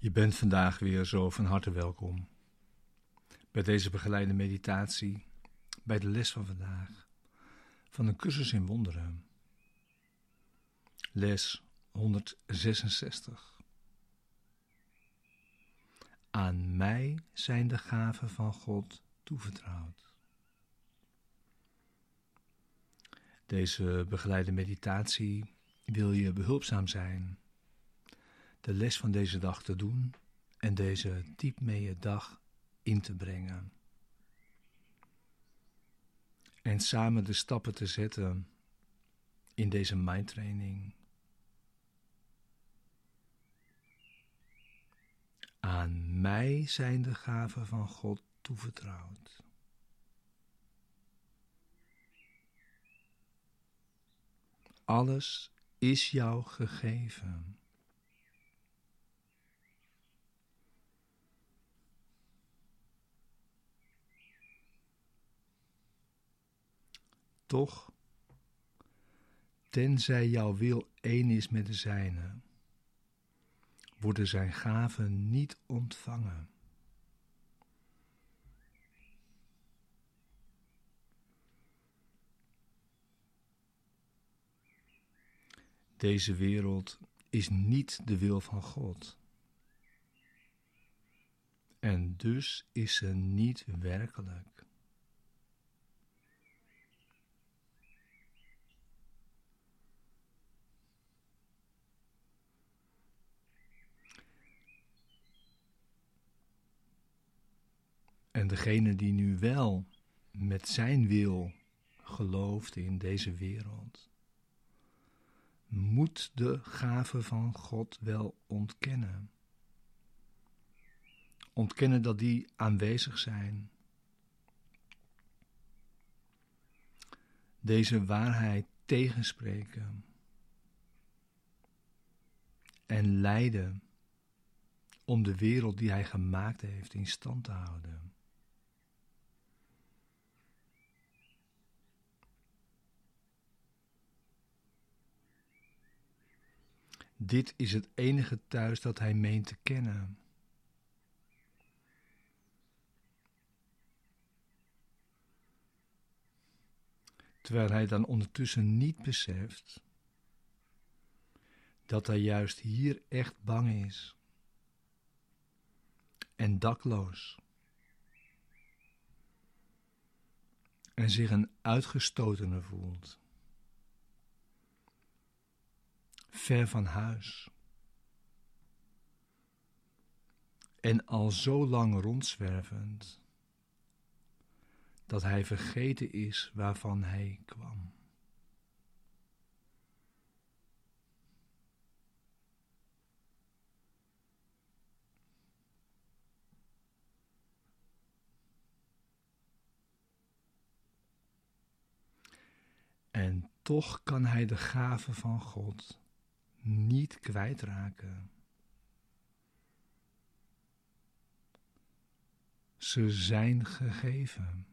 Je bent vandaag weer zo van harte welkom bij deze begeleide meditatie, bij de les van vandaag van een cursus in wonderen. Les 166. Aan mij zijn de gaven van God toevertrouwd. Deze begeleide meditatie wil je behulpzaam zijn de les van deze dag te doen en deze diep mee dag in te brengen. En samen de stappen te zetten in deze mindtraining. Aan mij zijn de gaven van God toevertrouwd. Alles is jou gegeven. Toch, tenzij jouw wil één is met de zijne, worden zijn gaven niet ontvangen. Deze wereld is niet de wil van God. En dus is ze niet werkelijk. En degene die nu wel met zijn wil gelooft in deze wereld, moet de gave van God wel ontkennen. Ontkennen dat die aanwezig zijn. Deze waarheid tegenspreken en lijden om de wereld die hij gemaakt heeft in stand te houden. Dit is het enige thuis dat hij meent te kennen. Terwijl hij dan ondertussen niet beseft dat hij juist hier echt bang is en dakloos en zich een uitgestotene voelt. Ver van huis. En al zo lang rondzwervend dat hij vergeten is waarvan hij kwam. En toch kan hij de gave van God niet kwijtraken. Ze zijn gegeven.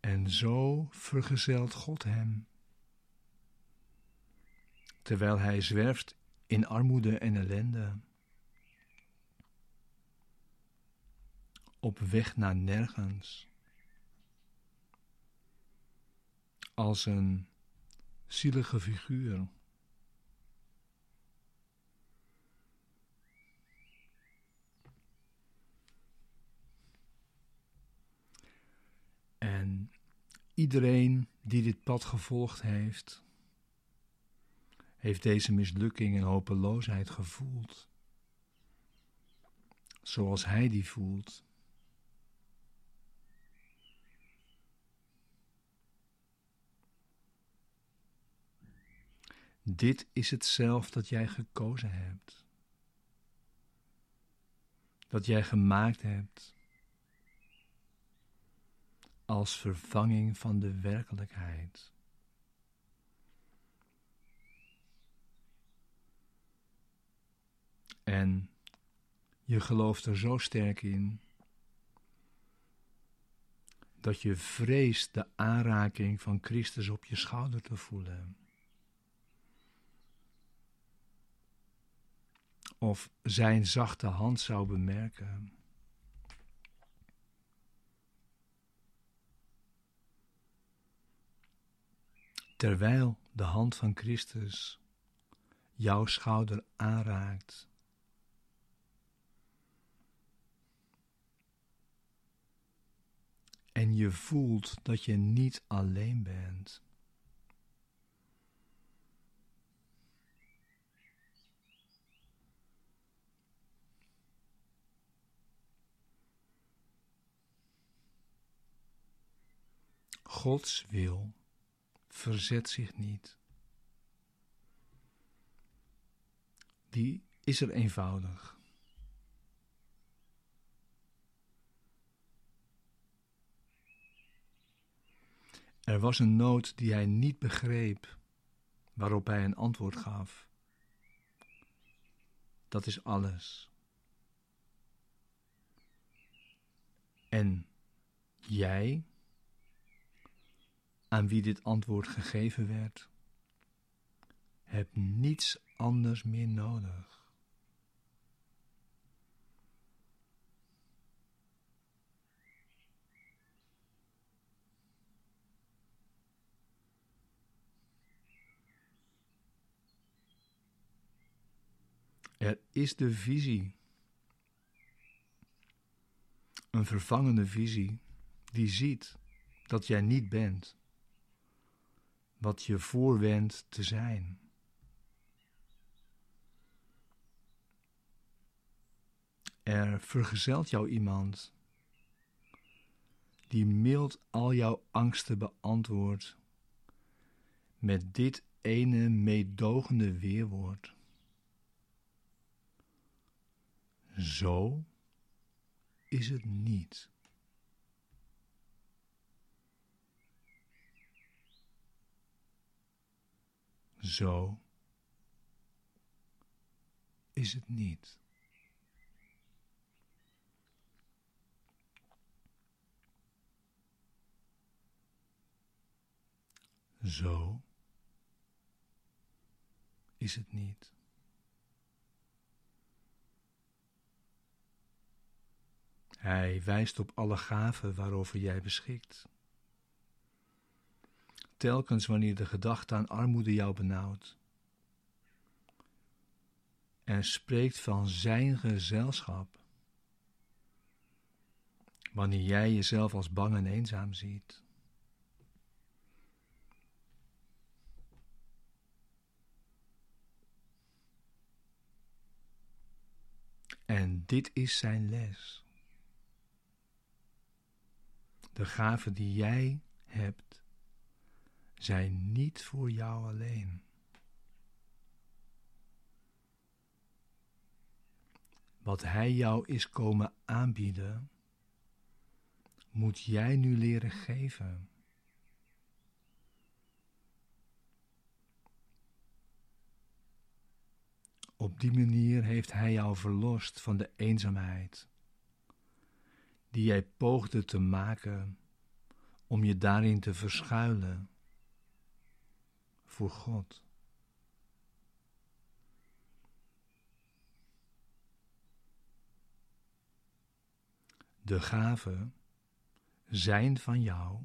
En zo vergezelt God hem, terwijl hij zwerft in armoede en ellende. Op weg naar nergens. Als een zielige figuur. En iedereen die dit pad gevolgd heeft, heeft deze mislukking en hopeloosheid gevoeld, zoals hij die voelt. Dit is het zelf dat jij gekozen hebt. Dat jij gemaakt hebt als vervanging van de werkelijkheid. En je gelooft er zo sterk in dat je vreest de aanraking van Christus op je schouder te voelen. Of zijn zachte hand zou bemerken. Terwijl de hand van Christus jouw schouder aanraakt. En je voelt dat je niet alleen bent. Gods wil verzet zich niet. Die is er eenvoudig. Er was een nood die hij niet begreep, waarop hij een antwoord gaf. Dat is alles. En jij, aan wie dit antwoord gegeven werd, hebt niets anders meer nodig. Er is de visie. Een vervangende visie die ziet dat jij niet bent wat je voorwendt te zijn. Er vergezelt jou iemand die mild al jouw angsten beantwoordt met dit ene meedogende weerwoord. Zo is het niet. Zo is het niet. Zo is het niet. Hij wijst op alle gaven waarover jij beschikt. Telkens wanneer de gedachte aan armoede jou benauwt. En spreekt van zijn gezelschap. Wanneer jij jezelf als bang en eenzaam ziet. En dit is zijn les. De gaven die jij hebt, zijn niet voor jou alleen. Wat Hij jou is komen aanbieden, moet jij nu leren geven. Op die manier heeft Hij jou verlost van de eenzaamheid die jij poogde te maken om je daarin te verschuilen voor God. De gaven zijn van jou,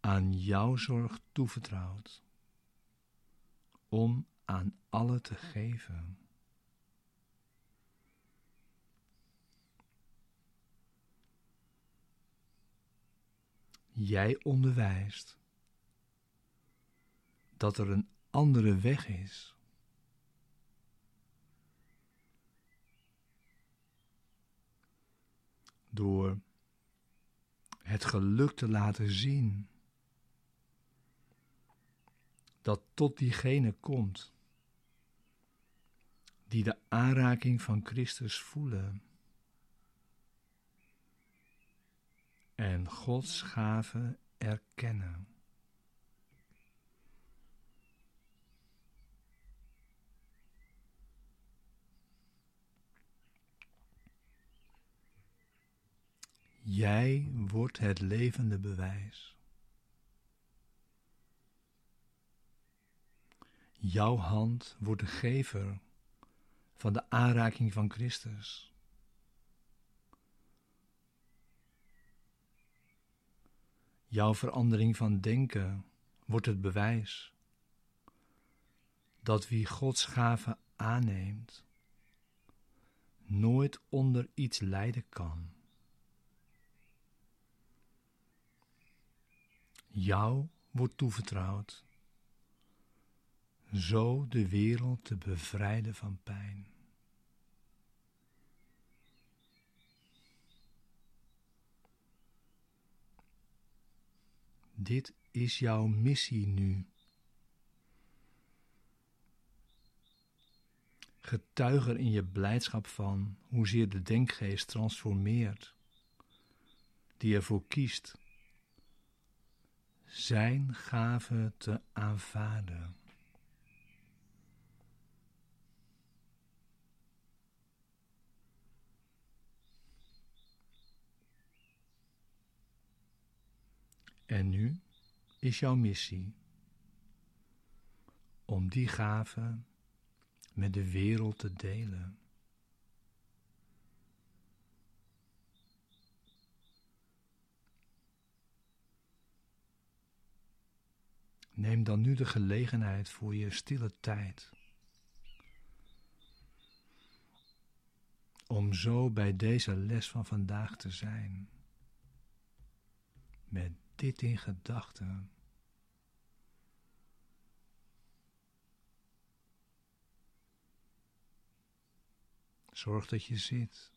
aan jouw zorg toevertrouwd, om aan alle te geven. Jij onderwijst dat er een andere weg is. Door het geluk te laten zien dat tot diegene komt die de aanraking van Christus voelen en Gods gave erkennen. Jij wordt het levende bewijs. Jouw hand wordt de gever van de aanraking van Christus. Jouw verandering van denken wordt het bewijs dat wie Gods gave aanneemt, nooit onder iets lijden kan. Jou wordt toevertrouwd, zo de wereld te bevrijden van pijn. Dit is jouw missie nu. Getuig er in je blijdschap van hoezeer de denkgeest transformeert, die ervoor kiest zijn gave te aanvaarden. En nu is jouw missie om die gave met de wereld te delen. Neem dan nu de gelegenheid voor je stille tijd. Om zo bij deze les van vandaag te zijn. Met dit in gedachten. Zorg dat je zit.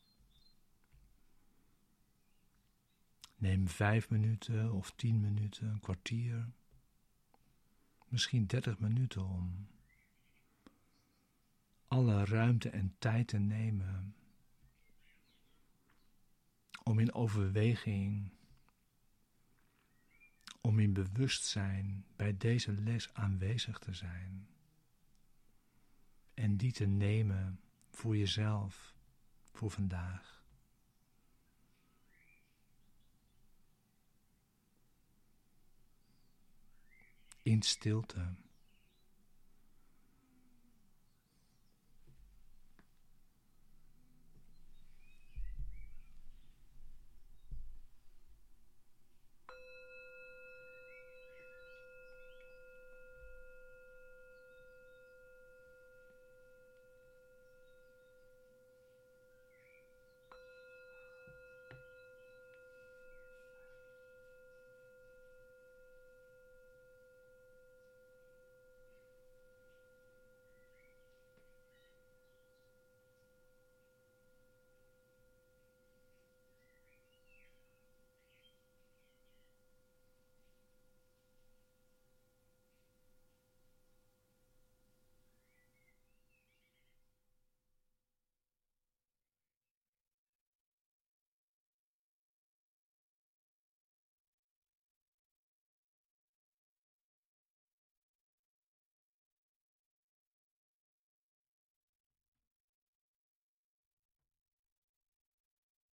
Neem vijf minuten of tien minuten, een kwartier, misschien dertig minuten om alle ruimte en tijd te nemen om in overweging, om in bewustzijn bij deze les aanwezig te zijn en die te nemen voor jezelf, voor vandaag. In stilte.